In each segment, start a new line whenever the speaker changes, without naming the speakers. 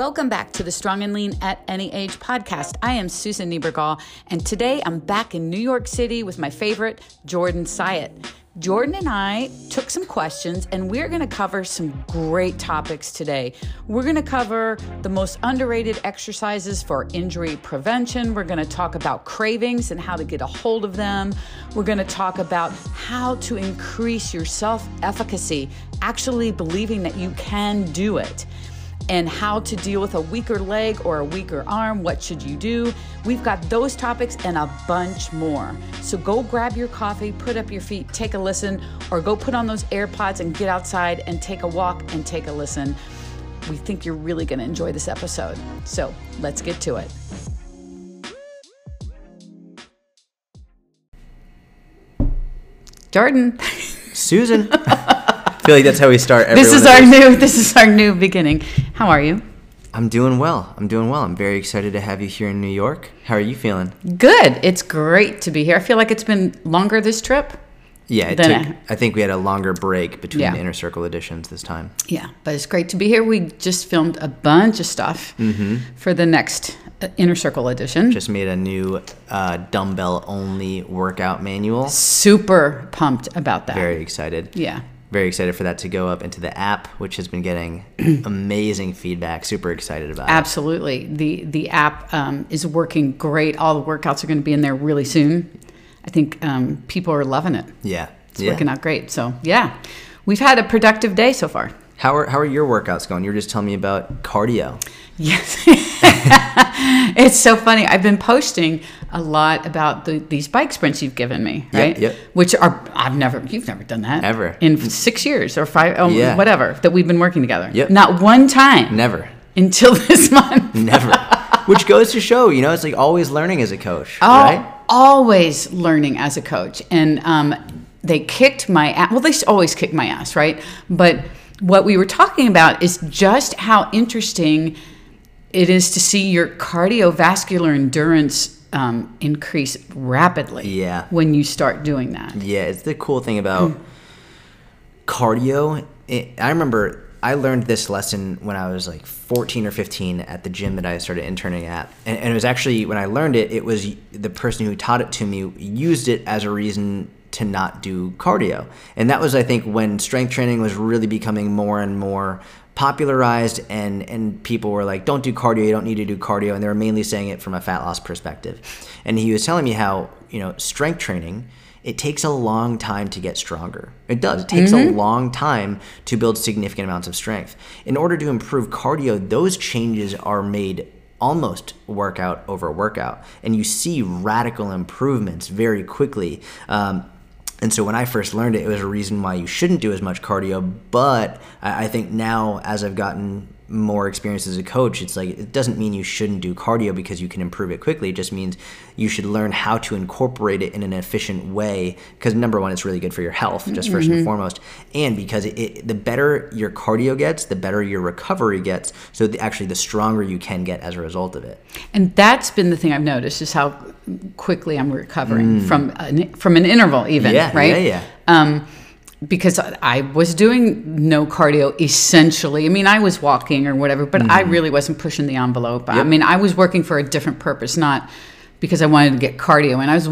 Welcome back to the Strong and Lean at Any Age podcast. I am Susan Niebergall, and today I'm back in New York City with my favorite, Jordan Syatt. Jordan and I took some questions and we're going to cover some great topics today. We're going to cover the most underrated exercises for injury prevention. We're going to talk about cravings and how to get a hold of them. We're going to talk about how to increase your self efficacy, actually believing that you can do it and how to deal with a weaker leg or a weaker arm. What should you do? We've got those topics and a bunch more. So go grab your coffee, put up your feet, take a listen, or go put on those AirPods and get outside and take a walk and take a listen. We think you're really going to enjoy this episode. So let's get to it. Jordan.
Susan. I feel like that's how we start. Every
this is our new. This is our new beginning. How are you?
I'm doing well. I'm doing well. I'm very excited to have you here in New York. How are you feeling?
Good. It's great to be here. I feel like it's been longer this trip.
Yeah, it took, I, I think we had a longer break between yeah. the inner circle editions this time.
Yeah, but it's great to be here. We just filmed a bunch of stuff mm-hmm. for the next uh, inner circle edition.
Just made a new uh, dumbbell only workout manual.
Super pumped about that.
Very excited.
Yeah
very excited for that to go up into the app, which has been getting amazing feedback. Super excited about
Absolutely. it. Absolutely. The the app um, is working great. All the workouts are going to be in there really soon. I think um, people are loving it.
Yeah.
It's
yeah.
working out great. So, yeah. We've had a productive day so far.
How are, how are your workouts going? You were just telling me about cardio.
Yes. it's so funny. I've been posting a lot about the, these bike sprints you've given me, right?
Yep, yep.
Which are I've never you've never done that
ever
in six years or five oh, yeah. whatever that we've been working together.
Yep.
Not one time.
Never.
Until this month.
Never. Which goes to show, you know, it's like always learning as a coach,
oh,
right?
Always learning as a coach, and um, they kicked my ass. Well, they always kick my ass, right? But what we were talking about is just how interesting it is to see your cardiovascular endurance um, increase rapidly.
Yeah.
When you start doing that.
Yeah, it's the cool thing about mm. cardio. It, I remember I learned this lesson when I was like 14 or 15 at the gym that I started interning at. And, and, it was actually, when I learned it, it was the person who taught it to me used it as a reason to not do cardio. And that was, I think, when strength training was really becoming more and more popularized and and people were like don't do cardio you don't need to do cardio and they were mainly saying it from a fat loss perspective. And he was telling me how you know strength training it takes a long time to get stronger. It does. It takes mm-hmm. a long time to build significant amounts of strength. In order to improve cardio those changes are made almost workout over workout. And you see radical improvements very quickly. Um, and so when I first learned it, it was a reason why you shouldn't do as much cardio. But I think now, as I've gotten more experience as a coach, it's like it doesn't mean you shouldn't do cardio because you can improve it quickly. It just means you should learn how to incorporate it in an efficient way. Because number one, it's really good for your health, just 1st mm-hmm. and foremost, and because it, it, the better your cardio gets, the better your recovery gets. So the, actually, the stronger you can get as a result of it.
And that's been the thing I've noticed is how quickly I'm recovering mm. from an, from an interval, even
yeah,
right.
Yeah, yeah.
Um, because I was doing no cardio essentially. I mean, I was walking or whatever, but mm. I really wasn't pushing the envelope. Yep. I mean, I was working for a different purpose, not because I wanted to get cardio. And I was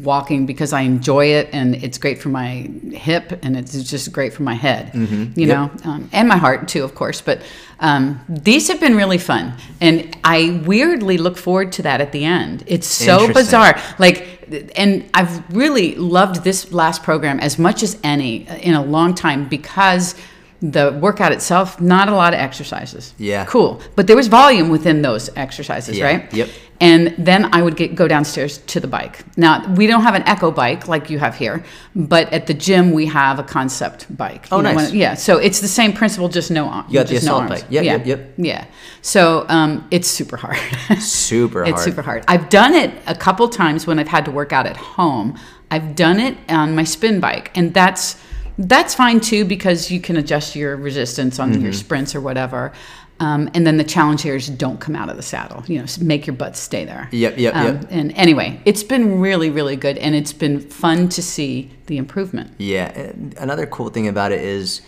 walking because I enjoy it and it's great for my hip and it's just great for my head, mm-hmm. you yep. know, um, and my heart too, of course. But um, these have been really fun. And I weirdly look forward to that at the end. It's so bizarre. Like, and I've really loved this last program as much as any in a long time because the workout itself, not a lot of exercises.
Yeah.
Cool. But there was volume within those exercises,
yeah.
right?
Yep.
And then I would get, go downstairs to the bike. Now, we don't have an echo bike like you have here, but at the gym we have a concept bike.
Oh, nice.
When, yeah. So it's the same principle, just no arms.
You got the assault
no
bike. Yep,
yeah.
Yep. Yep.
Yeah. So um, it's super hard.
super hard.
It's super hard. I've done it a couple times when I've had to work out at home. I've done it on my spin bike, and that's that's fine too because you can adjust your resistance on mm-hmm. your sprints or whatever. Um, and then the challenge here is don't come out of the saddle. You know, make your butt stay there.
Yep, yep,
um,
yep.
And anyway, it's been really, really good, and it's been fun to see the improvement.
Yeah. Another cool thing about it is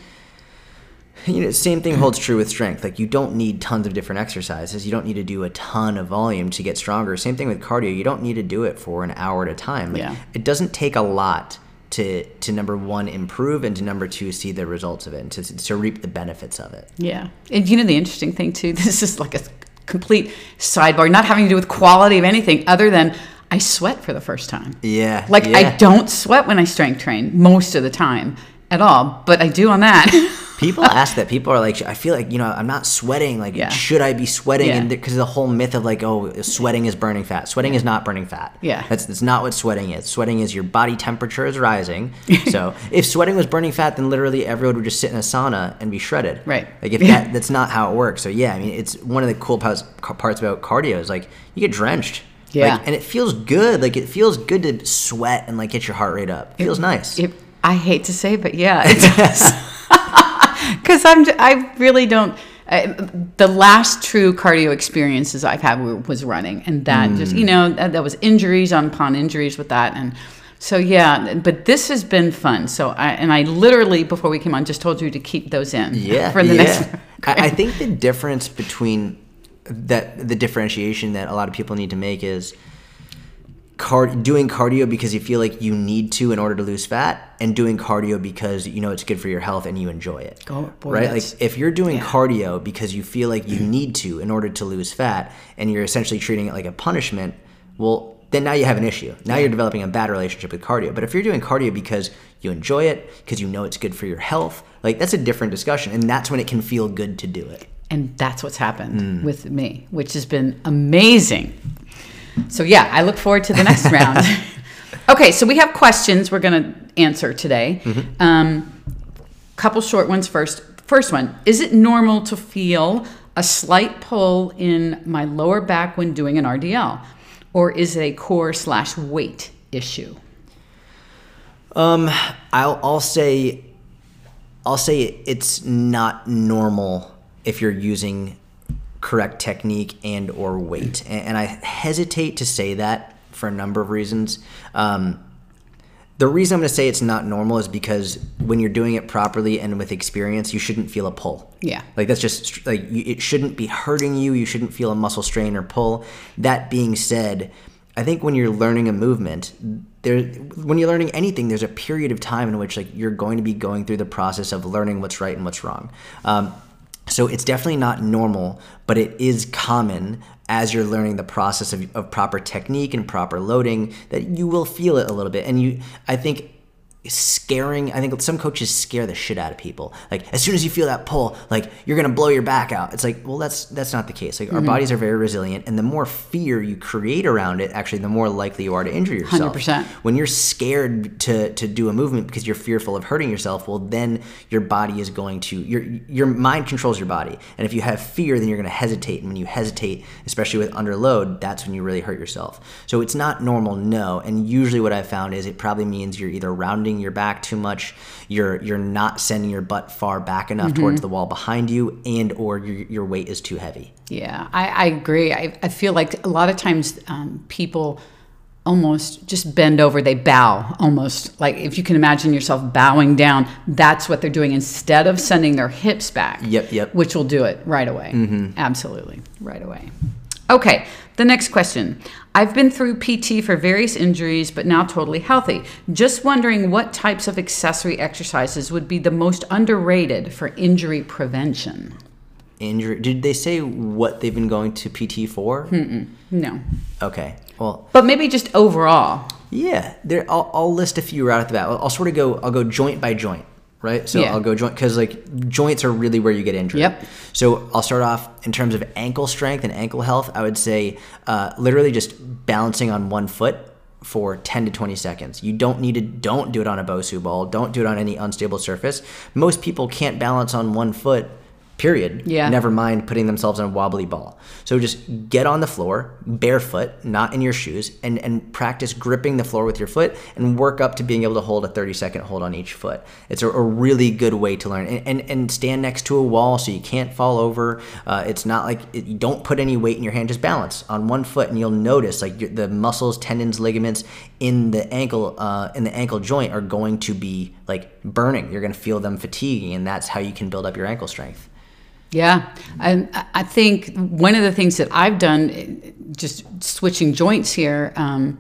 You know, same thing holds true with strength. Like you don't need tons of different exercises. You don't need to do a ton of volume to get stronger. Same thing with cardio. You don't need to do it for an hour at a time. Like,
Yeah.
It doesn't take a lot to to number one improve and to number two see the results of it and to, to reap the benefits of it.
Yeah. And you know, the interesting thing too, this is like a complete sidebar, not having to do with quality of anything other than I sweat for the first time.
Yeah.
Like I don't sweat when I strength train most of the time at all, but I do on that.
People ask that. People are like, I feel like you know, I'm not sweating. Like,
Yeah.
should I be sweating?
Yeah.
And because the whole myth of like, oh, sweating is burning fat. Sweating is not burning fat.
Yeah.
that's that's not what sweating is. Sweating is your body temperature is rising. so if sweating was burning fat, then literally everyone would just sit in a sauna and be shredded.
Right.
Like if that that's not how it works. So yeah, I mean, it's one of the cool parts parts about cardio is like you get drenched.
Yeah.
Like, and it feels good. Like it feels good to sweat and like get your heart rate up. It feels nice.
It, I hate to say, but yeah, it does. Because I'm, I really don't. I, the last true cardio experiences I've had were, was running, and that just
Mm.
you know that, that was injuries on upon injuries with that, and so yeah. But this has been fun. So I and I literally before we came on just told you to keep those in.
Yeah,
For the
yeah.
next.
I, I think the difference between that the differentiation that a lot of people need to make is card doing cardio because you feel like you need to in order to lose fat, and doing cardio because you know it's good for your health and you enjoy it.
Oh, boy,
right? Like if you're doing
yeah.
cardio because you feel like you need to in order to lose fat, and you're essentially treating it like a punishment, well. Then now you have an issue. Now you're developing a bad relationship with cardio. But if you're doing cardio because you enjoy it, because you know it's good for your health, like that's a different discussion. And that's when it can feel good to do it.
and that's what's happened
Mm.
with me, which has been amazing. So yeah, I look forward to the next round. Okay, so we have questions we're going to answer today.
Mm-hmm.
Um, couple short ones first. First one: Is it normal to feel a slight pull in my lower back when doing an RDL, or is it a core slash weight issue?
Um, I'll I'll say, I'll say it's not normal if you're using correct technique and or weight, and, and I hesitate to say that for a number of reasons. Um, the reason I'm going to say it's not normal is because when you're doing it properly and with experience, you shouldn't feel a pull.
Yeah.
Like that's just like you, it shouldn't be hurting you. You shouldn't feel a muscle strain or pull. That being said, I think when you're learning a movement, there when you're learning anything, there's a period of time in which like you're going to be going through the process of learning what's right and what's wrong. Um, so it's definitely not normal, but it is common as you're learning the process of, of proper technique and proper loading that you will feel it a little bit. And you, I think scaring i think some coaches scare the shit out of people. Like as soon as you feel that pull like you're gonna blow your back out. It's like well that's that's not the case. Like our mm-hmm. bodies are very resilient and the more fear you create around it actually the more likely you are to injure yourself.
100%.
when you're scared to to do a movement because you're fearful of hurting yourself well then your body is going to your your mind controls your body. And if you have fear then you're going to hesitate. And when you hesitate especially with under load that's when you really hurt yourself. So it's not normal no. And usually what i've found is it probably means you're either rounding your back too much you're you're not sending your butt far back enough towards the wall behind you and or your, your weight is too heavy
Yeah, I, I agree. I, I feel like a lot of times um, people almost just bend over, they bow almost. Like if you can imagine yourself bowing down, that's what they're doing instead of sending their hips back.
Yep, yep.
Which will do it right away. Absolutely, right away. Okay, the next question. I've been through PT for various injuries, but now totally healthy. Just wondering what types of accessory exercises would be the most underrated for injury prevention.
injury did they say what they've been going to pt for
No.
okay well
But maybe just overall.
Yeah, there. I'll, I'll list a few right off the bat. I'll, I'll sort of go. I'll go joint by joint, right? So
Yeah.
I'll go joint because like joints are really where you get injured.
Yep.
So I'll start off in terms of ankle strength and ankle health. I would say uh, literally just balancing on one foot for 10 to 20 seconds. You don't need to don't do it on a Bosu ball. Don't do it on any unstable surface. Most people can't balance on one foot. Period.
Yeah.
Never mind putting themselves on a wobbly ball. So just get on the floor, barefoot, not in your shoes, and, and practice gripping the floor with your foot and work up to being able to hold a 30 second hold on each foot. It's a, a really good way to learn. And, and, and stand next to a wall so you can't fall over. Uh, it's not like it, you don't put any weight in your hand, just balance on one foot, and you'll notice like your, the muscles, tendons, ligaments in the ankle uh, in the ankle joint are going to be like burning. You're going to feel them fatiguing, and that's how you can build up your ankle strength.
Yeah, and I think one of the things that I've done, just switching joints here, um,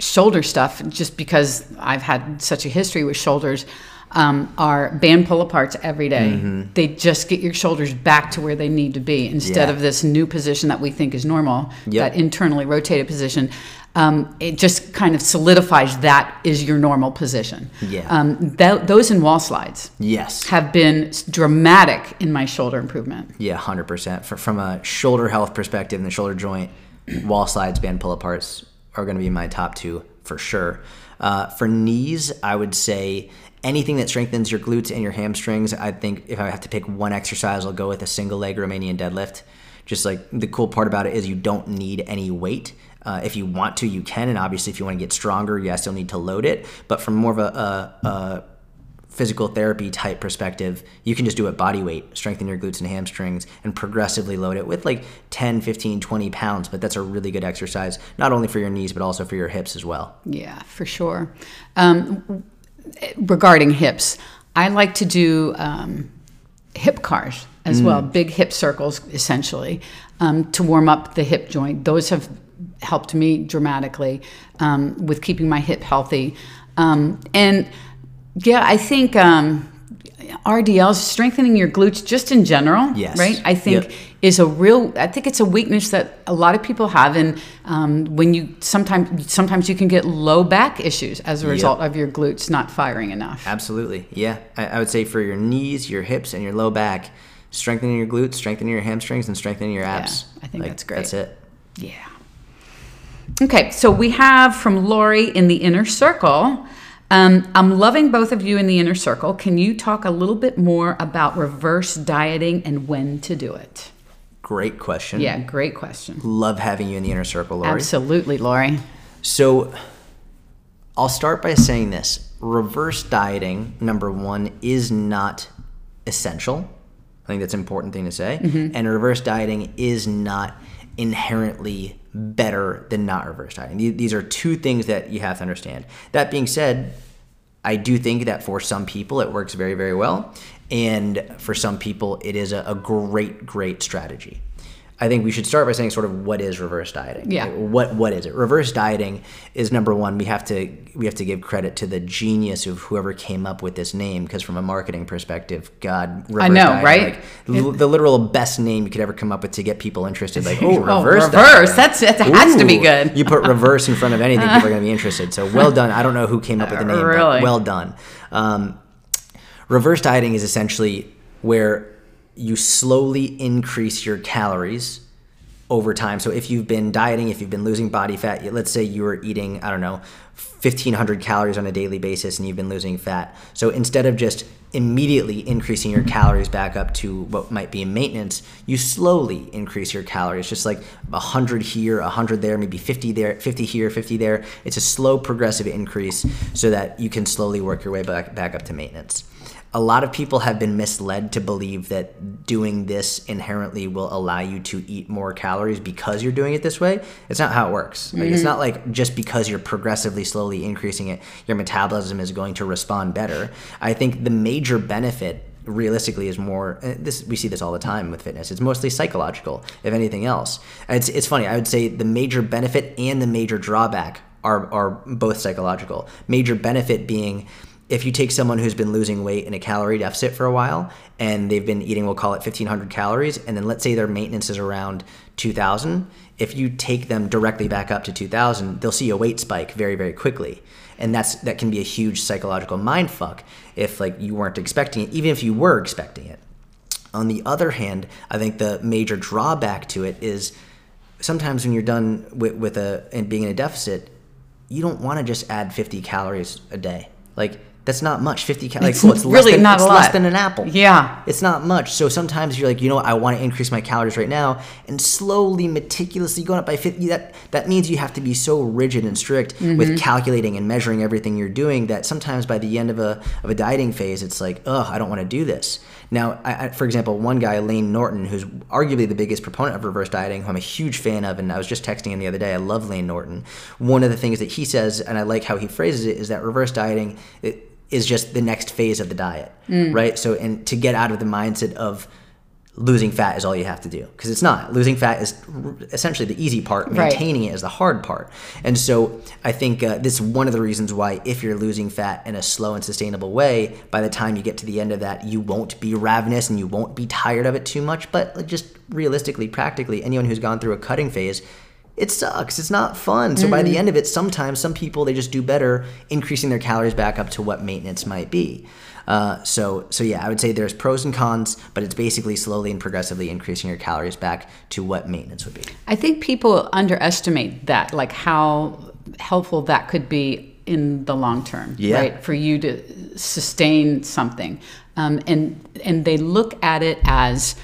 shoulder stuff, just because I've had such a history with shoulders, um, are band pull aparts every day.
Mm-hmm.
They just get your shoulders back to where they need to be instead
Yeah.
of this new position that we think is normal,
Yep.
that internally rotated position. Um, it just kind of solidifies that is your normal position.
Yeah.
Um, tho- those in wall slides
Yes.
have been dramatic in my shoulder improvement.
Yeah, hundred percent. From a shoulder health perspective, and the shoulder joint, wall slides, band pull aparts are going to be my top two for sure. Uh, for knees, I would say anything that strengthens your glutes and your hamstrings. I think if I have to pick one exercise, I'll go with a single leg Romanian deadlift. Just like the cool part about it is you don't need any weight. Uh, if you want to, you can, and obviously, if you want to get stronger, yes, you'll need to load it. But from more of a, a, a physical therapy type perspective, you can just do it body weight, strengthen your glutes and hamstrings, and progressively load it with like 10, 15, 20 pounds. But that's a really good exercise, not only for your knees, but also for your hips as well.
Yeah, for sure. Um, regarding hips, I like to do um, hip CARs as well, big hip circles essentially, um, to warm up the hip joint. Those have helped me dramatically um, with keeping my hip healthy. Um, and yeah, I think um, RDLs, strengthening your glutes just in general,
Yes.
right? I think
Yep.
Is a real. I think it's a weakness that a lot of people have, and um, when you sometimes sometimes you can get low back issues as a
Yep.
result of your glutes not firing enough.
Absolutely. Yeah. I, I would say for your knees, your hips, and your low back, strengthening your glutes, strengthening your hamstrings, and strengthening your abs.
I think that's great.
That's it.
Yeah. Okay, so we have from Lori in the inner circle. Um, I'm loving both of you in the inner circle. Can you talk a little bit more about reverse dieting and when to do it?
Great question.
Yeah, great question.
Love having you in the inner circle, Lori.
Absolutely, Lori.
So I'll start by saying this reverse dieting, number one, is not essential. I think that's an important thing to say. Mm-hmm. And reverse dieting is not inherently better than not reverse dieting. These are two things that you have to understand. That being said, I do think that for some people it works very, very well. And for some people, it is a, a great, great strategy. I think we should start by saying sort of what is reverse dieting.
Yeah.
What what is it? Reverse dieting is number one. We have to we have to give credit to the genius of whoever came up with this name because from a marketing perspective, God, reverse
know,
dieting,
right?
Like, l- the literal best name you could ever come up with to get people interested. Like, oh,
Oh,
reverse.
reverse.
dieting.
That's that has to be good.
You put reverse in front of anything, people are going to be interested. So well done. I don't know who came up with the name,
Really?
but well done. Um, reverse dieting is essentially where you slowly increase your calories over time. So if you've been dieting, if you've been losing body fat, let's say you were eating, I don't know, 1500 calories on a daily basis and you've been losing fat. So instead of just immediately increasing your calories back up to what might be maintenance, you slowly increase your calories, just like 100 here, 100 there, maybe 50 there, 50 here, 50 there. It's a slow progressive increase so that you can slowly work your way back, back up to maintenance a lot of people have been misled to believe that doing this inherently will allow you to eat more calories because you're doing it this way. It's not how it works. Like, It's not like just because you're progressively slowly increasing it, your metabolism is going to respond better. I think the major benefit realistically is more uh, this we see this all the time with fitness it's mostly psychological if anything else it's, it's funny i would say the major benefit and the major drawback are, are both psychological major benefit being if you take someone who's been losing weight in a calorie deficit for a while and they've been eating we'll call it 1500 calories and then let's say their maintenance is around 2000 if you take them directly back up to 2000 they'll see a weight spike very very quickly. And that's that can be a huge psychological mind fuck if like you weren't expecting it even if you were expecting it. On the other hand i think the major drawback to it is sometimes when you're done with, with a and being in a deficit you don't want to just add 50 calories a day. Like that's not much 50 calories
It's
like, cool, it's less
really
than,
not
it's
a
less
lot.
than an apple
Yeah.
it's not much. So sometimes you're like, you know what, I want to increase my calories right now, and slowly, meticulously going up by 50. That that means you have to be so rigid and strict
Mm-hmm.
with calculating and measuring everything you're doing that sometimes by the end of a of a dieting phase, it's like, ugh, I don't want to do this. Now, I, I, for example, one guy, Layne Norton, who's arguably the biggest proponent of reverse dieting, who I'm a huge fan of, and I was just texting him the other day. I love Layne Norton. One of the things that he says, and I like how he phrases it, is that reverse dieting. It, is just the next phase of the diet, right? So, and to get out of the mindset of losing fat is all you have to do because it's not. Losing fat is r- essentially the easy part.
Right.
Maintaining it is the hard part. And so, I think uh, this is one of the reasons why, if you're losing fat in a slow and sustainable way, by the time you get to the end of that, you won't be ravenous and you won't be tired of it too much. But just realistically, practically, anyone who's gone through a cutting phase it sucks. It's not fun. So by the end of it, sometimes some people they just do better increasing their calories back up to what maintenance might be. Uh, so so yeah, I would say there's pros and cons, but it's basically slowly and progressively increasing your calories back to what maintenance would be.
I think people underestimate that, like how helpful that could be in the long term,
Yeah.
right? For you to sustain something, um, and and they look at it as,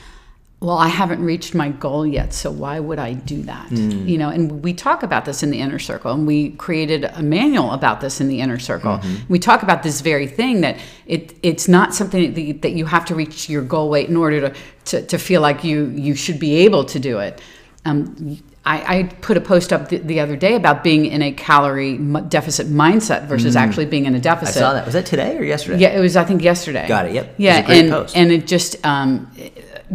well, I haven't reached my goal yet, so why would I do that? You know, and we talk about this in the inner circle, and we created a manual about this in the inner circle. We talk about this very thing that it it's not something that you, that you have to reach your goal weight in order to, to to feel like you you should be able to do it. Um, I, I put a post up the, the other day about being in a calorie m- deficit mindset versus actually being in a deficit.
I saw that. Was that today or yesterday?
Yeah, it was I think yesterday.
Got it, yep. It was
Yeah,
great
and
post.
and it just um,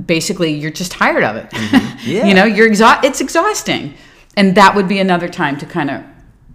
basically you're just tired of it.
Mm-hmm. Yeah.
you know, you're exa- it's exhausting, and that would be another time to kind of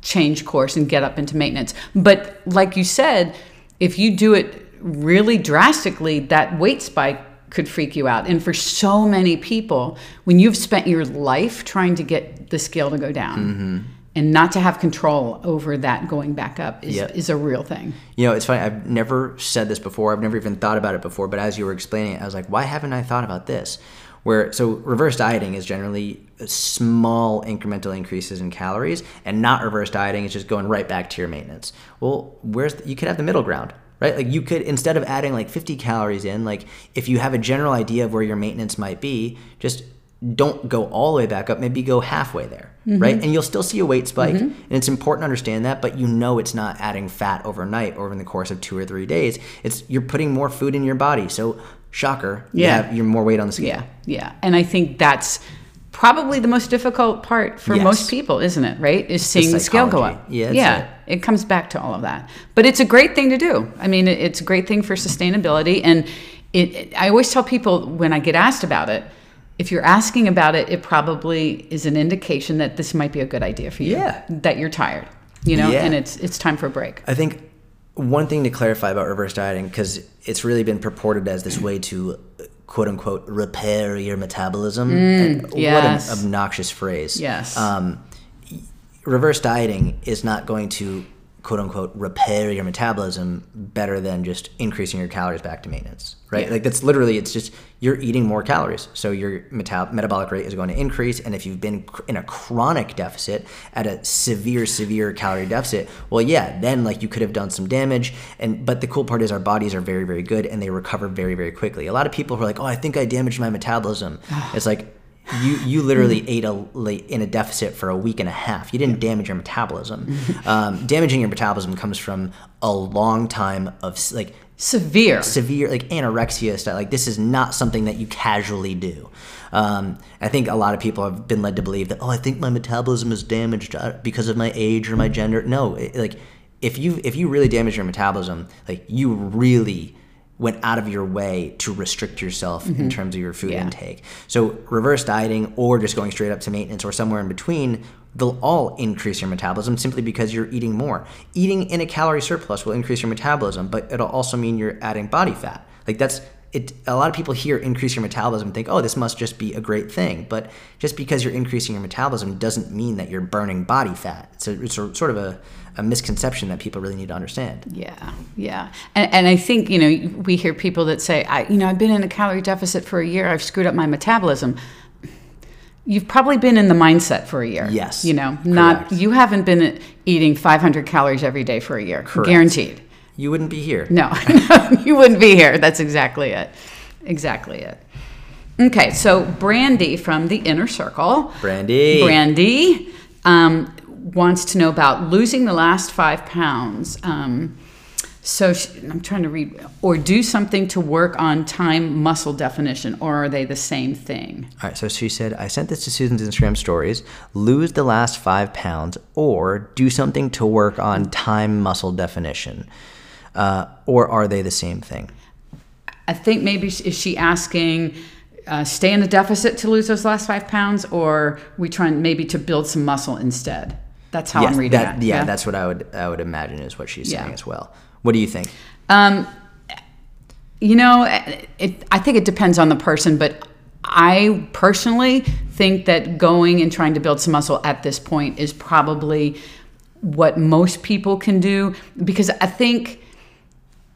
change course and get up into maintenance. But like you said, if you do it really drastically, that weight spike could freak you out. And for so many people, when you've spent your life trying to get the scale to go down.
Mm-hmm.
And not to have control over that going back up is,
Yep.
is a real thing.
You know, it's funny. I've never said this before. I've never even thought about it before. But as you were explaining it, I was like, why haven't I thought about this? Where so reverse dieting is generally small incremental increases in calories, and not reverse dieting is just going right back to your maintenance. Well, where's the, you could have the middle ground, right? Like you could instead of adding like 50 calories in, like if you have a general idea of where your maintenance might be, just don't go all the way back up maybe go halfway there mm-hmm. right and you'll still see a weight spike mm-hmm. and it's important to understand that but you know it's not adding fat overnight or in the course of two or three days it's you're putting more food in your body so shocker you
Yeah.
have, you're more weight on the scale
Yeah, yeah. And I think that's probably the most difficult part for
Yes.
most people, isn't it? Right? Is seeing the, scale go up.
Yeah,
yeah. It comes back to all of that. But it's a great thing to do. I mean, it's a great thing for sustainability. And it, it- I always tell people when I get asked about it, if you're asking about it, it probably is an indication that this might be a good idea for you.
Yeah.
That you're tired, you know,
Yeah.
and it's it's time for a break.
I think one thing to clarify about reverse dieting, because it's really been purported as this way to quote unquote repair your metabolism.
Mm, yes.
What an obnoxious phrase.
Yes.
Um, reverse dieting is not going to quote unquote repair your metabolism better than just increasing your calories back to maintenance right?
Yeah.
like that's literally it's just you're eating more calories so your meta- metabolic rate is going to increase and if you've been cr- in a chronic deficit at a severe severe calorie deficit well yeah then like you could have done some damage and but the cool part is our bodies are very very good and they recover very very quickly. A lot of people who are like oh i think i damaged my metabolism. It's like you you literally ate a like, in a deficit for a week and a half. You didn't damage your metabolism. Um, damaging your metabolism comes from a long time of like
Severe.
severe like anorexia stuff. Like this is not something that you casually do. Um, I think a lot of people have been led to believe that oh, I think my metabolism is damaged uh, because of my age or my gender. No, it, like if you if you really damage your metabolism, like you really went out of your way to restrict yourself in mm-hmm. terms of your food
Yeah.
intake. So reverse dieting or just going straight up to maintenance or somewhere in between, they'll all increase your metabolism simply because you're eating more. Eating in a calorie surplus will increase your metabolism, but it'll also mean you're adding body fat. Like that's it a lot of people hear increase your metabolism and think, "Oh, this must just be a great thing." But just because you're increasing your metabolism doesn't mean that you're burning body fat. It's a, it's a sort of a, a misconception that people really need to understand.
Yeah, yeah, and, and I think you know we hear people that say, "I, you know, I've been in a calorie deficit for a year. I've screwed up my metabolism." You've probably been in the mindset for a year.
Yes,
you know, not
correct.
you haven't been eating 500 calories every day for a year,
Correct.
guaranteed.
You wouldn't be here.
No, you wouldn't be here. That's exactly it. Exactly it. Okay, so Brandy from the Inner Circle.
Brandy.
Brandy um, wants to know about losing the last five pounds. Um, so she, I'm trying to read, or do something to work on time muscle definition, or are they the same thing?
All right, so she said, I sent this to Susan's Instagram stories. Lose the last five pounds or do something to work on time muscle definition. uh, or are they the same thing?
I think maybe is she asking uh, stay in the deficit to lose those last five pounds, or we trying maybe to build some muscle instead? That's how I'm reading
that,
it.
yeah, that's what I would I would imagine is what she's saying
Yeah.
as well. What do you think?
Um, you know, it, I think it depends on the person, but I personally think that going and trying to build some muscle at this point is probably what most people can do because I think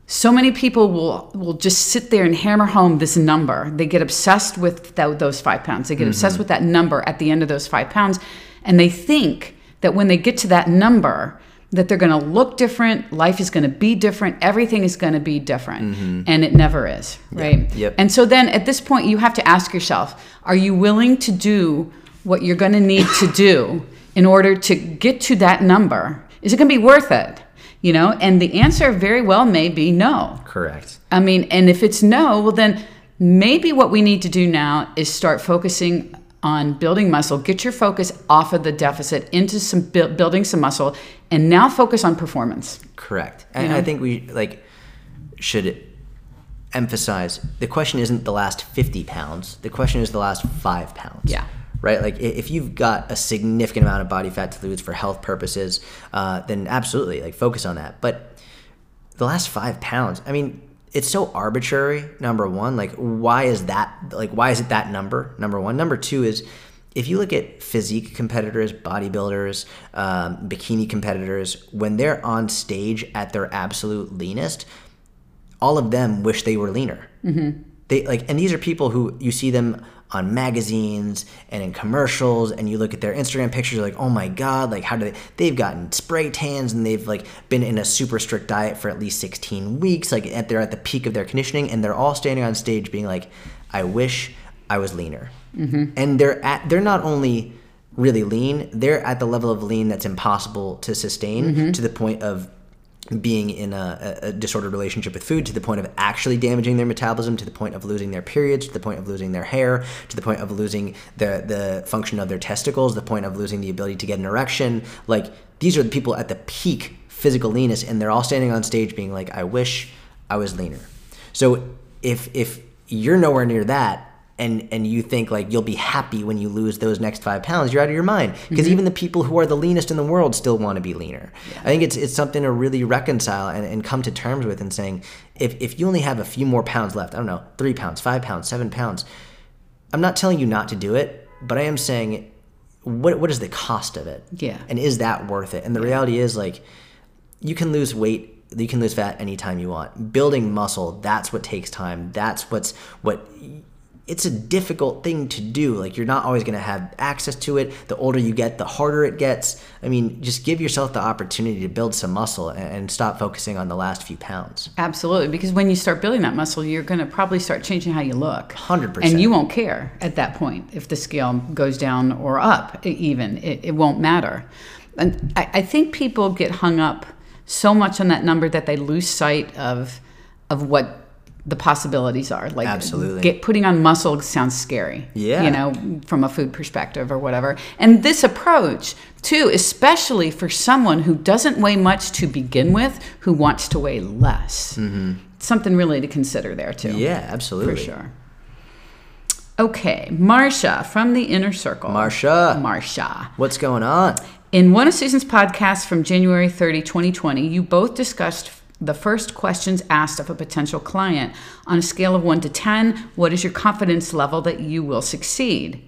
so many people will will just sit there and hammer home this number. They get obsessed with tho- those five pounds. They get obsessed with that number at the end of those five pounds, and they think that when they get to that number, that they're going to look different. Life is going to be different. Everything is going to be different, mm-hmm. and it never is, right?
Yep.
And so then at this point, you have to ask yourself: Are you willing to do what you're going to need to do in order to get to that number? Is it going to be worth it? You know, and the answer very well may be no.
Correct.
I mean, and if it's no, well, then maybe what we need to do now is start focusing on building muscle. Get your focus off of the deficit into some bu- building some muscle, and now focus on performance.
Correct. And I think we like should emphasize the question isn't the last 50 pounds. The question is the last five pounds.
Yeah.
Right. Like if you've got a significant amount of body fat to lose for health purposes, uh, then absolutely like focus on that. But the last five pounds, I mean, it's so arbitrary. Number one, like why is that? Like why is it that number? Number one. Number two is if you look at physique competitors, bodybuilders, um, bikini competitors, when they're on stage at their absolute leanest, all of them wish they were leaner. Mm-hmm. They like, and these are people who you see them on magazines and in commercials, and you look at their Instagram pictures, you're like, oh my god, like how do they? They've gotten spray tans and they've like been in a super strict diet for at least 16 weeks. Like at they're at the peak of their conditioning, and they're all standing on stage being like, I wish I was leaner. Mm-hmm. And they're at they're not only really lean, they're at the level of lean that's impossible to sustain to the point of being in a, a disordered relationship with food to the point of actually damaging their metabolism to the point of losing their periods to the point of losing their hair to the point of losing the the function of their testicles the point of losing the ability to get an erection. Like these are the people at the peak physical leanness and they're all standing on stage being like i wish i was leaner. So if if you're nowhere near that and and you think like you'll be happy when you lose those next five pounds, you're out of your mind. Because mm-hmm. even the people who are the leanest in the world still want to be leaner. I think it's it's something to really reconcile and, and come to terms with and saying if if you only have a few more pounds left, I don't know, three pounds, five pounds, seven pounds, I'm not telling you not to do it, but I am saying what what is the cost of it?
Yeah.
And is that worth it? And the reality is like you can lose weight you can lose fat anytime you want building muscle that's what takes time that's what's what it's a difficult thing to do like you're not always going to have access to it the older you get the harder it gets i mean just give yourself the opportunity to build some muscle and, stop focusing on the last few pounds
Absolutely, because when you start building that muscle, you're going to probably start changing how you look.
100%.
And you won't care at that point if the scale goes down or up, even. It, it won't matter. And I, I think people get hung up so much on that number that they lose sight of, of what the possibilities are. Like
Absolutely.
get, putting on muscle sounds scary.
Yeah.
You know, from a food perspective or whatever. And this approach, too, especially for someone who doesn't weigh much to begin with, who wants to weigh less. Something really to consider there, too.
Mm-hmm. yeah absolutely
For sure. Okay, Marsha from the Inner Circle.
Marsha.
Marsha.
what's going on
In one of Susan's podcasts from January 30, 2020, you both discussed the first questions asked of a potential client. On a scale of 1 to 10, what is your confidence level that you will succeed?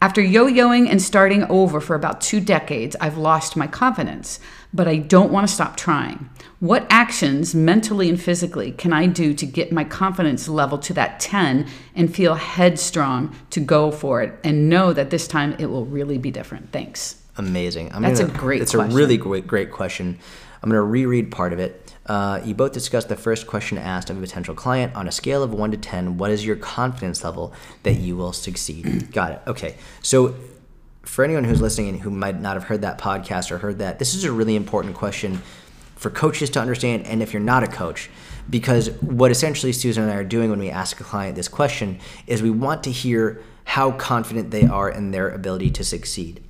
After yo yoing and starting over for about two decades, I've lost my confidence, but I don't want to stop trying. What actions, mentally and physically, can I do to get my confidence level to that 10 and feel headstrong to go for it and know that this time it will really be different? Thanks.
Amazing. I'm
That's a
gonna,
great
It's a really great, great question. I'm going to reread part of it. Uh, you both discussed the first question asked of a potential client on a scale of one to ten. What is your confidence level that you will succeed? Got it. Okay. So, for anyone who's listening and who might not have heard that podcast or heard that, this is a really important question for coaches to understand, and if you're not a coach, because what essentially Susan and I are doing when we ask a client this question is we want to hear how confident they are in their ability to succeed.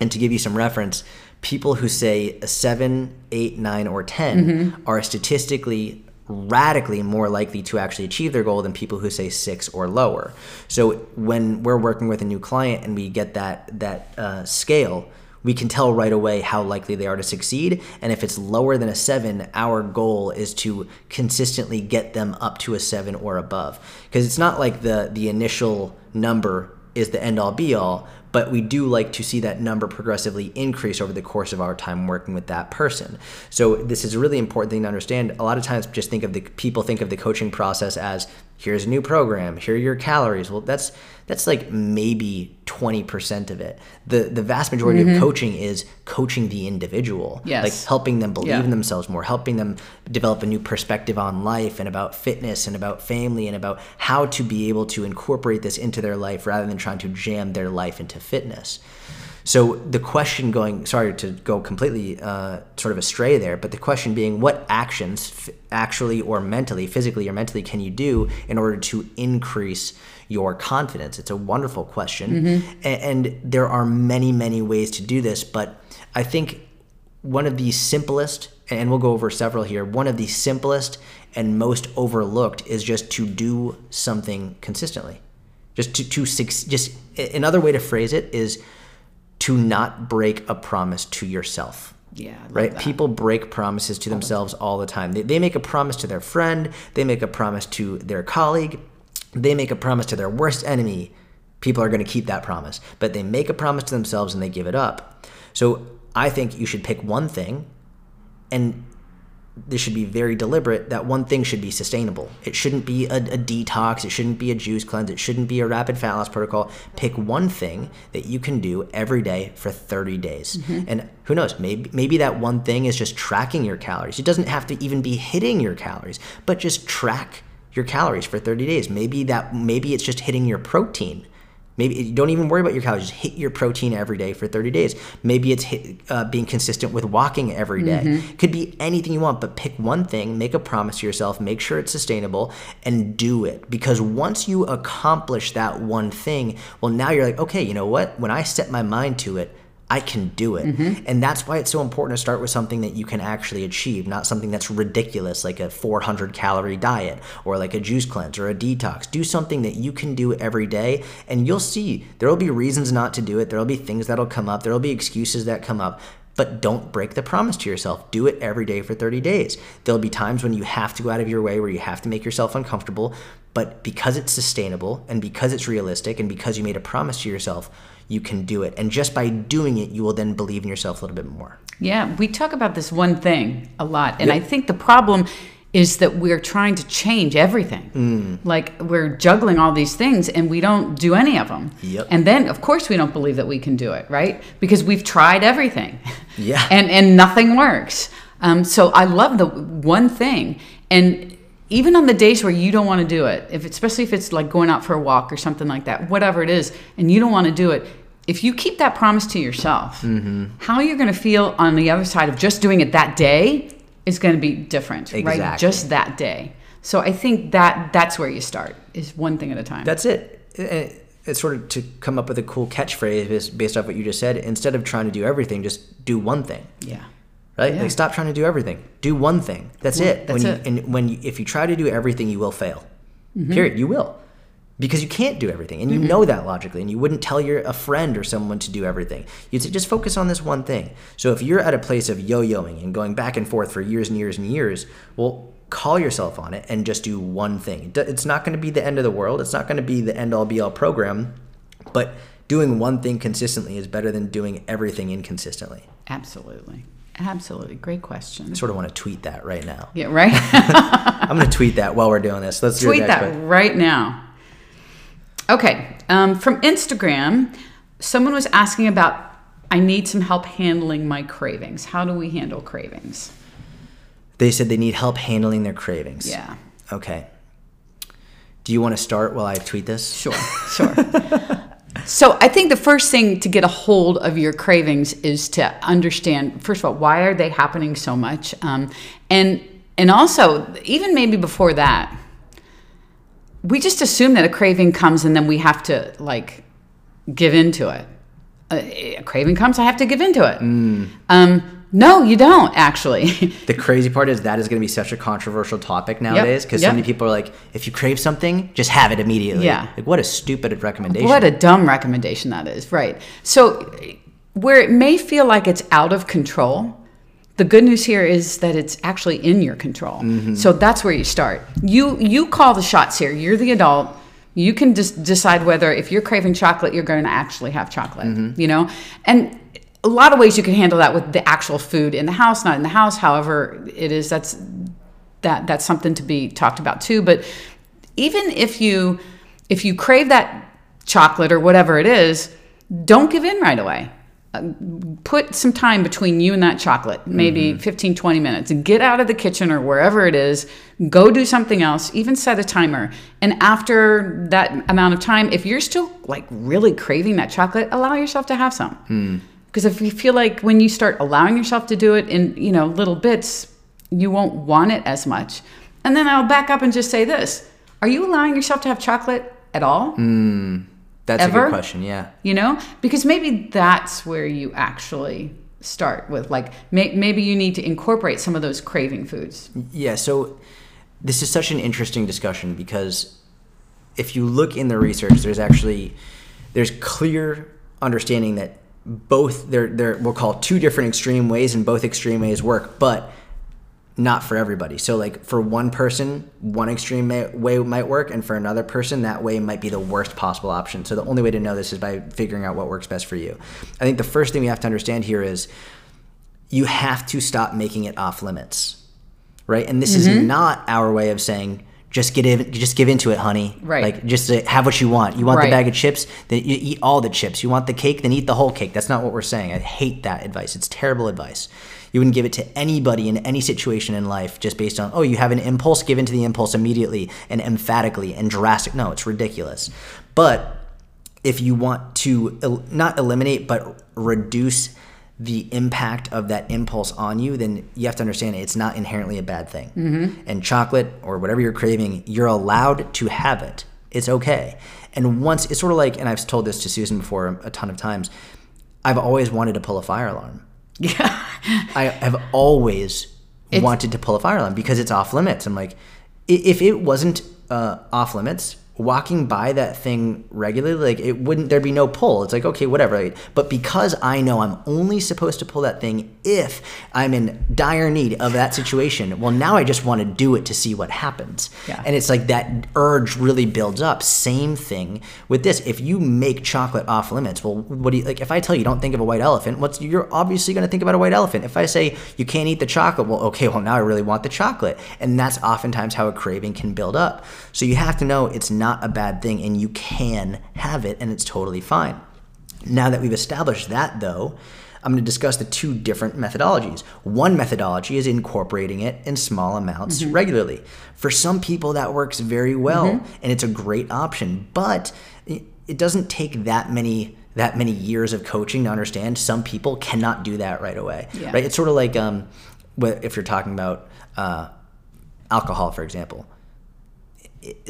And to give you some reference, people who say a seven, eight, nine, or 10 are statistically radically more likely to actually achieve their goal than people who say six or lower. So when we're working with a new client and we get that that uh, scale, we can tell right away how likely they are to succeed. And if it's lower than a seven, our goal is to consistently get them up to a seven or above. Because it's not like the the initial number is the end all be all, but we do like to see that number progressively increase over the course of our time working with that person. So this is a really important thing to understand. A lot of times just think of the people think of the coaching process as here's a new program, here are your calories. Well, that's that's like maybe 20% of it. The the vast majority of mm-hmm. coaching is coaching the individual.
Yes.
Like helping them believe
Yeah.
in themselves more, helping them develop a new perspective on life and about fitness and about family and about how to be able to incorporate this into their life rather than trying to jam their life into fitness. So the question going, sorry to go completely uh, sort of astray there, but the question being, what actions f- actually or mentally, physically or mentally, can you do in order to increase your confidence? It's a wonderful question, A- and, there are many, many ways to do this. But I think one of the simplest, and we'll go over several here. One of the simplest and most overlooked is just to do something consistently. Just to to just another way to phrase it is to not break a promise to yourself.
Yeah,
Right?
that.
People break promises to themselves all the time. They, they make a promise to their friend, they make a promise to their colleague, they make a promise to their worst enemy. People are going to keep that promise, but they make a promise to themselves and they give it up. So I think you should pick one thing and this should be very deliberate that one thing should be sustainable. It shouldn't be a, a detox. It shouldn't be a juice cleanse. It shouldn't be a rapid fat loss protocol. Pick one thing that you can do every day for 30 days. Mm-hmm. And who knows, maybe, maybe that one thing is just tracking your calories. It doesn't have to even be hitting your calories, but just track your calories for 30 days. Maybe that maybe it's just hitting your protein. Maybe don't even worry about your calories. Just hit your protein every day for 30 days. Maybe it's hit, uh, being consistent with walking every day. Could be anything you want, but pick one thing, make a promise to yourself, make sure it's sustainable, and do it. Because once you accomplish that one thing, well, now you're like, okay, you know what? When I set my mind to it, I can do it. Mm-hmm. And that's why it's so important to start with something that you can actually achieve, not something that's ridiculous like a 400 calorie diet or like a juice cleanse or a detox. Do something that you can do every day and you'll see there will be reasons not to do it. There'll be things that'll come up. There'll be excuses that come up. But don't break the promise to yourself. Do it every day for 30 days. There'll be times when you have to go out of your way where you have to make yourself uncomfortable, but because it's sustainable and because it's realistic and because you made a promise to yourself, you can do it. And just by doing it, you will then believe in yourself a little bit more.
Yeah, we talk about this one thing a lot. And I think the problem is that we're trying to change everything.
Mm.
Like we're juggling all these things and we don't do any of them.
Yep.
And then of course we don't believe that we can do it, right? Because we've tried everything.
Yeah.
And and nothing works. Um, so I love the one thing. And even on the days where you don't want to do it, if especially if it's like going out for a walk or something like that, whatever it is, and you don't want to do it, if you keep that promise to yourself,
Mm-hmm.
how you're going to feel on the other side of just doing it that day is going to be different, right? Just that day. So I think that that's where you start is one thing at a time.
That's it. It- It's sort of to come up with a cool catchphrase based off what you just said. Instead of trying to do everything, just do one thing.
yeah.
Right?
Yeah.
Like stop trying to do everything. Do one thing. That's it.
that's
when you,
it.
And when you, if you try to do everything, you will fail.
Mm-hmm.
Period. You will. Because you can't do everything, and you know that logically, and you wouldn't tell your a friend or someone to do everything. You'd say just focus on this one thing. So if you're at a place of yo-yoing and going back and forth for years and years and years, well, call yourself on it and just do one thing. It's not going to be the end of the world. It's not going to be the end all be all program, but doing one thing consistently is better than doing everything inconsistently.
Absolutely. Absolutely. Great question.
I sort of want to tweet that right now.
Yeah, right?
I'm going to tweet that while we're doing this. Let's
Tweet that
one.
right now. Okay. Um, from Instagram, someone was asking about I need some help handling my cravings. How do we handle cravings?
They said they need help handling their cravings.
Yeah.
Okay. Do you want to start while I tweet this?
Sure, sure. So I think the first thing to get a hold of your cravings is to understand first of all why are they happening so much, um, and and also even maybe before that, we just assume that a craving comes and then we have to like give into it. a craving comes, I have to give into it. Um, no, you don't actually.
The crazy part is that is going to be such a controversial topic nowadays because
Yep.
so many people are like, if you crave something, just have it immediately.
Yeah.
Like, what a stupid recommendation.
what a dumb recommendation that is, right? So, where it may feel like it's out of control, the good news here is that it's actually in your control. Mm-hmm. So that's where you start. You you call the shots here. You're the adult. You can just decide whether if you're craving chocolate, you're going to actually have chocolate. Mm-hmm. You know, and a lot of ways you can handle that with the actual food in the house, not in the house. However, it is that's that that's something to be talked about too. But even if you if you crave that chocolate or whatever it is, don't give in right away. Uh, Put some time between you and that chocolate, maybe 15, 20 minutes, and get out of the kitchen or wherever it is. Go do something else, even set a timer. And after that amount of time, if you're still like really craving that chocolate, allow yourself to have some. Because if you feel like when you start allowing yourself to do it in, you know, little bits, you won't want it as much. And then I'll back up and just say this. Are you allowing yourself to have chocolate at all? Hmm.
That's a
ever?
good question. Yeah.
You know? Because maybe that's where you actually start with like may, maybe you need to incorporate some of those craving foods.
Yeah, so this is such an interesting discussion because if you look in the research, there's actually there's clear understanding that both they're they're we'll call two different extreme ways and both extreme ways work, but not for everybody. So like for one person, one extreme may, way might work, and for another person, that way might be the worst possible option. So the only way to know this is by figuring out what works best for you. I think the first thing we have to understand here is you have to stop making it off limits right? And this is mm-hmm. not our way of saying just get in, just give into it, honey.
Right.
Like just have what you want. You want
Right.
the bag of chips, then you eat all the chips. You want the cake, then eat the whole cake. That's not what we're saying. I hate that advice. It's terrible advice. You wouldn't give it to anybody in any situation in life just based on oh you have an impulse, give into the impulse immediately and emphatically and drastic. No, it's ridiculous. But if you want to el- not eliminate but reduce the impact of that impulse on you, then you have to understand it's not inherently a bad thing. Mm-hmm. And chocolate or whatever you're craving, you're allowed to have it. It's okay. And once it's sort of like, and I've told this to Susan before a ton of times, I've always wanted to pull a fire alarm.
Yeah.
I have always wanted to pull a fire alarm because it's off limits. I'm like, if it wasn't uh, off limits, walking by that thing regularly, like it wouldn't, there'd be no pull. It's like, okay, whatever. Like, but because I know I'm only supposed to pull that thing if I'm in dire need of that situation, well, now I just want to do it to see what happens.
Yeah.
And it's like that urge really builds up. Same thing with this. If you make chocolate off limits, well, what do you like? If I tell you don't think of a white elephant, what's you're obviously going to think about a white elephant. If I say you can't eat the chocolate, well, okay, well now I really want the chocolate, and that's oftentimes how a craving can build up. So you have to know it's not a bad thing, and you can have it, and it's totally fine. Now that we've established that, though, I'm going to discuss the two different methodologies. One methodology is incorporating it in small amounts regularly. For some people, that works very well, and it's a great option. But it it doesn't take that many that many years of coaching to understand. Some people cannot do that right away.
Yeah.
Right? It's sort of like um, if you're talking about uh, alcohol, for example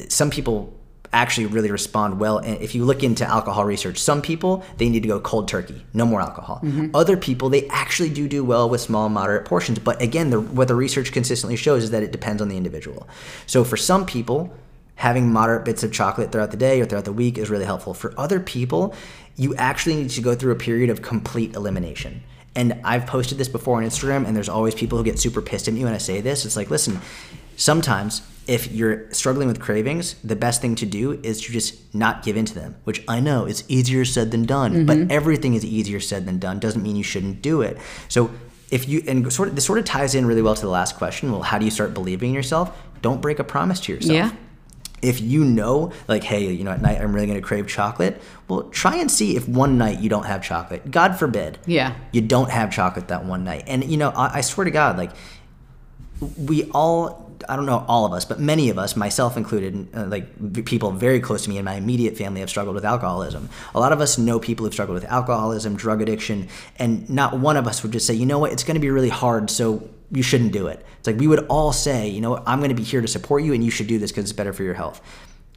some people actually really respond well and if you look into alcohol research some people they need to go cold turkey no more alcohol. Mm-hmm. Other people they actually do do well with small moderate portions but again the, what the research consistently shows is that it depends on the individual. So for some people having moderate bits of chocolate throughout the day or throughout the week is really helpful. For other people you actually need to go through a period of complete elimination. And I've posted this before on Instagram, and there's always people who get super pissed at me when I say this. It's like, listen, sometimes if you're struggling with cravings, the best thing to do is to just not give in to them, which I know is easier said than done, but mm-hmm. everything is easier said than done. Doesn't mean you shouldn't do it. So if you, and sort of, this sort of ties in really well to the last question. Well, how do you start believing in yourself? Don't break a promise to yourself
Yeah.
if you know like hey you know at night i'm really going to crave chocolate well try and see if one night you don't have chocolate god forbid
Yeah.
you don't have chocolate that one night and you know i, I swear to god like we all i don't know all of us but many of us myself included uh, like people very close to me in my immediate family have struggled with alcoholism. A lot of us know people who've struggled with alcoholism drug addiction and not one of us would just say you know what? It's going to be really hard so you shouldn't do it. It's like we would all say you know what? I'm going to be here to support you and you should do this because it's better for your health.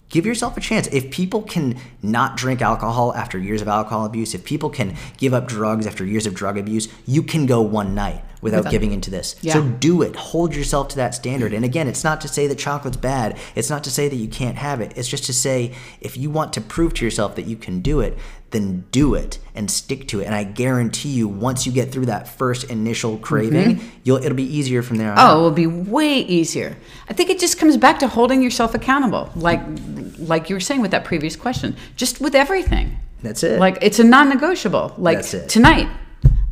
Give yourself a chance. If people can not drink alcohol after years of alcohol abuse, if people can give up drugs after years of drug abuse, you can go one night without
Without-
giving into this.
Yeah.
So do it. Hold yourself to that standard. And again, it's not to say that chocolate's bad. It's not to say that you can't have it. It's just to say if you want to prove to yourself that you can do it, then do it and stick to it. And I guarantee you, once you get through that first initial craving, you'll it'll be easier from there on.
Mm-hmm. Oh, it will be way easier. I think it just comes back to holding yourself accountable, like like you were saying with that previous question, just with everything.
That's it.
Like it's a non-negotiable. Like
That's it.
tonight,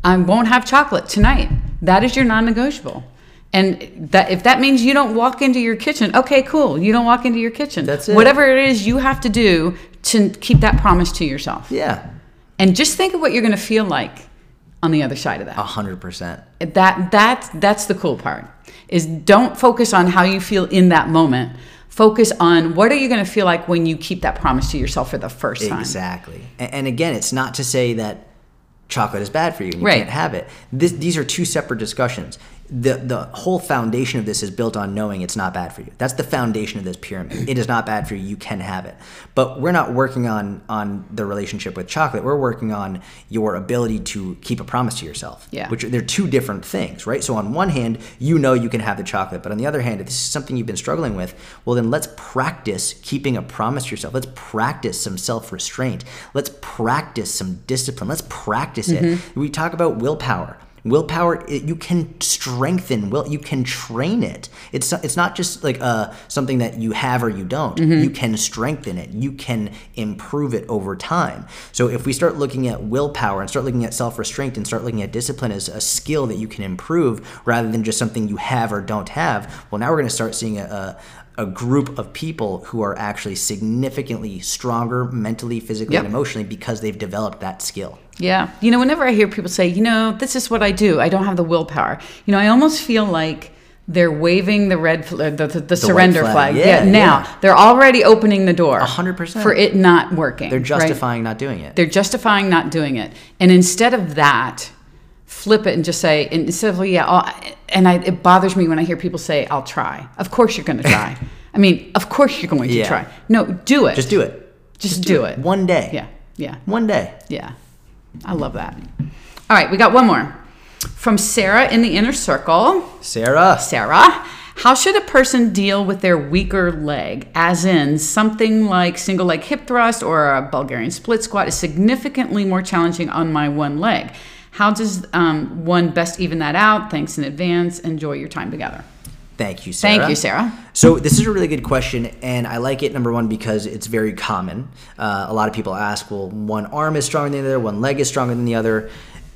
I won't have chocolate tonight. That is your non-negotiable. And that if that means you don't walk into your kitchen, okay, cool. You don't walk into your kitchen.
That's it.
Whatever it is you have to do to keep that promise to yourself.
yeah,
And just think of what you're going to feel like on the other side of that
a hundred percent.
that that that's the cool part is don't focus on how you feel in that moment focus on what are you going to feel like when you keep that promise to yourself for the first time
Exactly. And, and again, it's not to say that chocolate is bad for you and you
Right.
can't have it. This, these are two separate discussions. The the whole foundation of this is built on knowing it's not bad for you. That's the foundation of this pyramid. It is not bad for you. You can have it. But we're not working on on the relationship with chocolate. We're working on your ability to keep a promise to yourself.
Yeah.
Which they're two different things, right? So on one hand, you know you can have the chocolate, but on the other hand, if this is something you've been struggling with, well then let's practice keeping a promise to yourself. Let's practice some self-restraint. Let's practice some discipline. Let's practice it. Mm-hmm. We talk about willpower. Willpower, it, you can strengthen. Will you can train it. It's it's not just like uh, something that you have or you don't. You can strengthen it. You can improve it over time. So if we start looking at willpower and start looking at self restraint and start looking at discipline as a skill that you can improve rather than just something you have or don't have, well, now we're going to start seeing a, a a group of people who are actually significantly stronger mentally, physically,
Yep.
and emotionally because they've developed that skill.
Yeah you know whenever i hear people say you know this is what i do i don't have the willpower you know i almost feel like they're waving the red fl- uh, the, the, the, surrender
flag.
flag,
Yeah,
now
yeah.
they're already opening the door
100%.
for it not working
They're
right?
justifying not doing it.
They're justifying not doing it. And instead of that, flip it and just say, and instead of, yeah, I'll, and I, it bothers me when I hear people say, I'll try. Of course you're going to try. I mean, of course you're going to
Yeah.
try. No, do it.
Just do it.
Just, do, it.
One day.
Yeah. Yeah.
One day.
Yeah. I love that. All right. We got one more from Sarah in the inner circle.
Sarah.
Sarah, how should a person deal with their weaker leg? As in, something like single leg hip thrust or a Bulgarian split squat is significantly more challenging on my one leg. How does um, one best even that out? Thanks in advance. Enjoy your time together.
Thank you, Sarah.
Thank you, Sarah.
So this is a really good question, and I like it. Number one because it's very common. Uh, a lot of people ask, "Well, one arm is stronger than the other, one leg is stronger than the other,"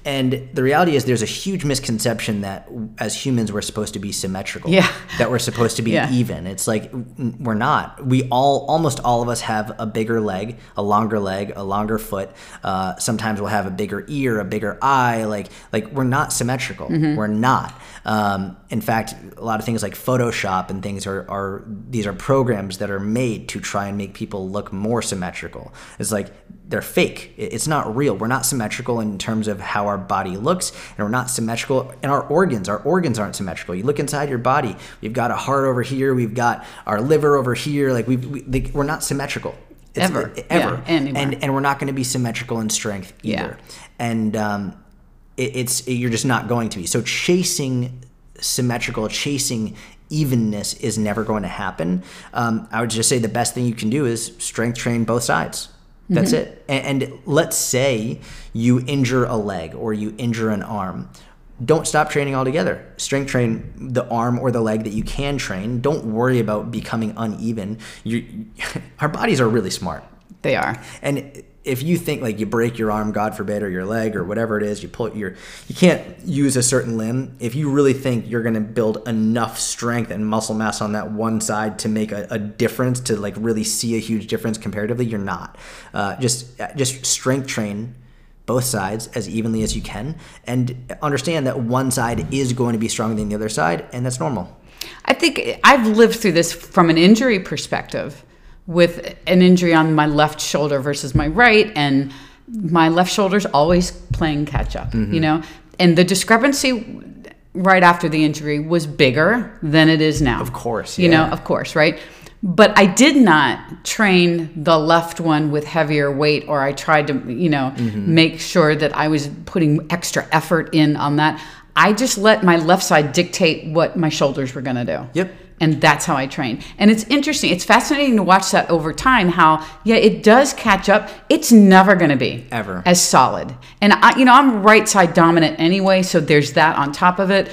and the reality is, there's a huge misconception that as humans we're supposed to be symmetrical.
Yeah.
That we're supposed to be
Yeah.
even. It's like we're not. We all, almost all of us, have a bigger leg, a longer leg, a longer foot. Uh, sometimes we'll have a bigger ear, a bigger eye. Like, like we're not symmetrical. We're not. Um, in fact, a lot of things like Photoshop and things are, are these are programs that are made to try and make people look more symmetrical. It's like they're fake. It's not real. We're not symmetrical in terms of how our body looks, and we're not symmetrical in our organs. Our organs aren't symmetrical. You look inside your body. We've got a heart over here. We've got our liver over here. Like we've, we, like, we're not symmetrical. It's-
Ever.
ever,
Yeah,
and and we're not going to be symmetrical in strength either.
Yeah.
And um, it, it's you're just not going to be. So chasing symmetrical, chasing evenness is never going to happen. Um, I would just say the best thing you can do is strength train both sides. That's it. And, and let's say you injure a leg or you injure an arm. Don't stop training altogether. Strength train the arm or the leg that you can train. Don't worry about becoming uneven. You, our bodies are really smart.
They are.
And if you think like you break your arm, God forbid, or your leg or whatever it is, you pull your, you can't use a certain limb. If you really think you're going to build enough strength and muscle mass on that one side to make a, a difference, to like really see a huge difference comparatively, you're not. Uh, just just strength train both sides as evenly as you can, and understand that one side is going to be stronger than the other side, and that's normal.
I think I've lived through this from an injury perspective with an injury on my left shoulder versus my right and my left shoulder's always playing catch up,
Mm-hmm.
you know? And the discrepancy right after the injury was bigger than it is now.
Of course,
You know, of course, right? but I did not train the left one with heavier weight, or I tried to, you know,
Mm-hmm.
make sure that I was putting extra effort in on that. I just let my left side dictate what my shoulders were going to do.
Yep.
And that's how I train. And it's interesting. It's fascinating to watch that over time. How yeah, it does catch up. It's never going to be
Ever.
as solid. And I, you know, I'm right side dominant anyway, so there's that on top of it.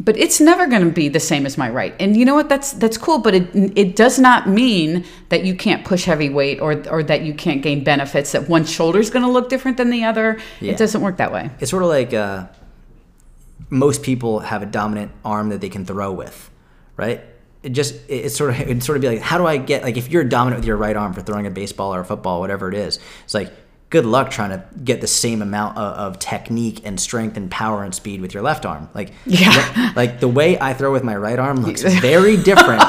But it's never going to be the same as my right. And you know what? That's that's cool. But it it does not mean that you can't push heavy weight or or that you can't gain benefits. That one shoulder's going to look different than the other.
Yeah.
It doesn't work that way.
It's sort of like uh, most people have a dominant arm that they can throw with, right? It just it- it's sort of it'd sort of be like how do I get like if you're dominant with your right arm for throwing a baseball or a football whatever it is, it's like good luck trying to get the same amount of, of technique and strength and power and speed with your left arm. Like
Yeah.
like the way I throw with my right arm looks very different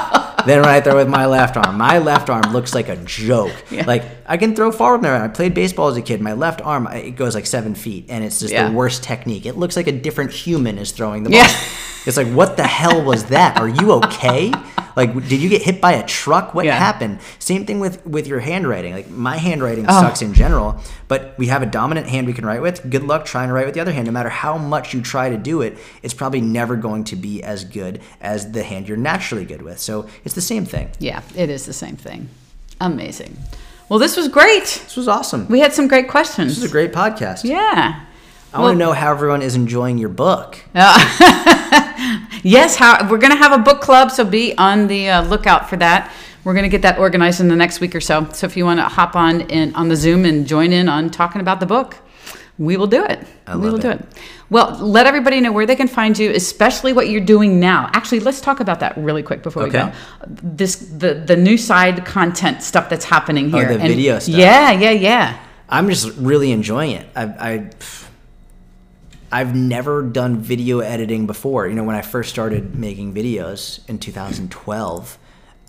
than when I throw with my left arm. My left arm looks like a joke. Like I can throw forward there. I played baseball as a kid. My left arm it goes like seven feet, and it's just
Yeah.
the worst technique. It looks like a different human is throwing the ball.
Yeah.
It's like what the hell was that? Are you okay? Like did you get hit by a truck? What
Yeah.
happened? Same thing with with your handwriting. Like my handwriting
Oh.
sucks in general, but we have a dominant hand we can write with. Good luck trying to write with the other hand. No matter how much you try to do it, it's probably never going to be as good as the hand you're naturally good with. So it's the same thing.
Yeah, it is the same thing. Amazing. Well, this was great.
This was awesome.
We had some great questions.
This is a great podcast.
yeah.
I want to know how everyone is enjoying your book.
Yes, how we're going to have a book club, so be on the uh, lookout for that. We're going to get that organized in the next week or so. So if you want to hop on in on the Zoom and join in on talking about the book, we will do it.
I
we will do
it.
Well, let everybody know where they can find you, especially what you're doing now. Actually, let's talk about that really quick before we go. This the the new side content stuff that's happening oh, here.
Oh, the video stuff.
Yeah, yeah, yeah.
I'm just really enjoying it. I, I I've never done video editing before. You know, when I first started making videos in 2012,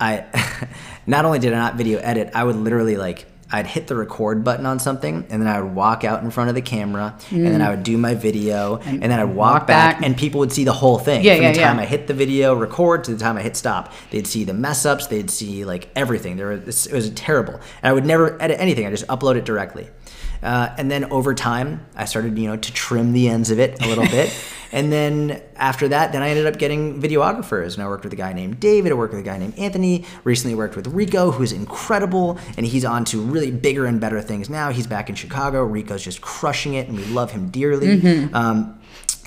I not only did I not video edit, I would literally like I'd hit the record button on something and then I would walk out in front of the camera and then mm. I would do my video and, then I'd walk,
walk
back,
back.
and people would see the whole thing
Yeah,
from
yeah,
the time
yeah.
I hit the video record to the time I hit stop. They'd see the mess ups, they'd see like everything. There was it was terrible. And I would never edit anything. I just upload it directly. Uh, and then over time, I started, you know, to trim the ends of it a little bit. And then after that, then I ended up getting videographers. And I worked with a guy named David. I worked with a guy named Anthony. Recently worked with Rico, who's incredible. And he's on to really bigger and better things now. He's back in Chicago. Rico's just crushing it, and we love him dearly. Um,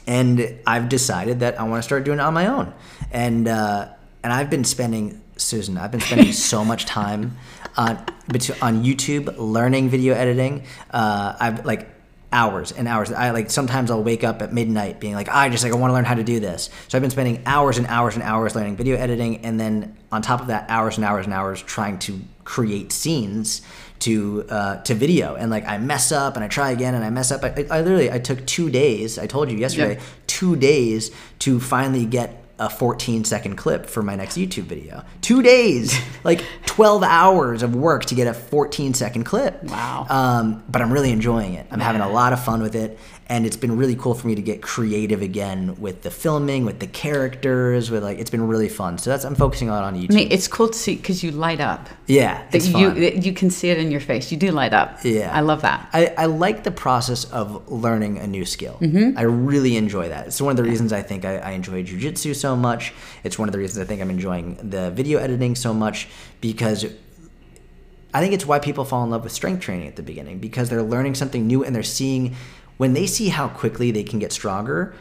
and I've decided that I want to start doing it on my own. And uh, and I've been spending Susan, I've been spending so much time on on YouTube learning video editing. Uh, I've like hours and hours. I like sometimes I'll wake up at midnight being like, I just like I want to learn how to do this. So I've been spending hours and hours and hours learning video editing, and then on top of that, hours and hours and hours trying to create scenes to uh, to video. And like I mess up and I try again and I mess up. I, I literally I took two days. I told you yesterday,
Yeah.
two days to finally get a 14 second clip for my next YouTube video. Two days, like 12 hours of work to get a 14 second clip.
Wow.
Um, but I'm really enjoying it. I'm having a lot of fun with it, and it's been really cool for me to get creative again with the filming, with the characters, with like it's been really fun. So that's I'm focusing on on YouTube.
I mean, it's cool to see because you light up.
yeah,
That you that you can see it in your face. You do light up.
Yeah.
I love that.
I, I like the process of learning a new skill.
Mm-hmm.
I really enjoy that. It's one of the reasons I think I, I enjoy jujitsu so much. It's one of the reasons I think I'm enjoying the video editing so much because I think it's why people fall in love with strength training at the beginning because they're learning something new and they're seeing when they see how quickly they can get stronger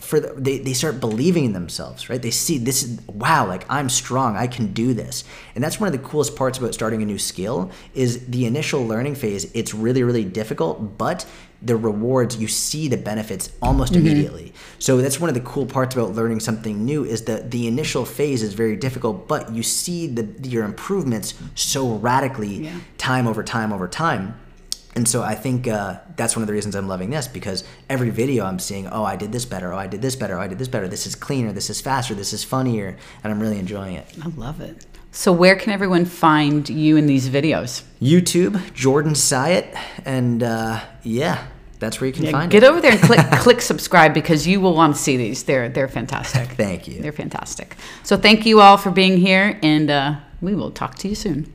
for the, they, they start believing in themselves right? They see this is wow like i'm strong i can do this. And that's one of the coolest parts about starting a new skill is the initial learning phase it's really really difficult but the rewards you see the benefits almost mm-hmm. immediately. So that's one of the cool parts about learning something new is that the initial phase is very difficult but you see the your improvements so radically
Yeah.
time over time over time and so I think uh, that's one of the reasons I'm loving this because every video I'm seeing, oh, I did this better, oh, I did this better, oh, I did this better, this is cleaner, this is faster, this is funnier, and I'm really enjoying it.
I love it. So where can everyone find you in these videos?
YouTube, Jordan Syatt, and uh, yeah, that's where you can find
Get
it.
Get over there and click click subscribe because you will want to see these. They're they're fantastic.
Thank you.
They're fantastic. So thank you all for being here and uh, We will talk to you soon.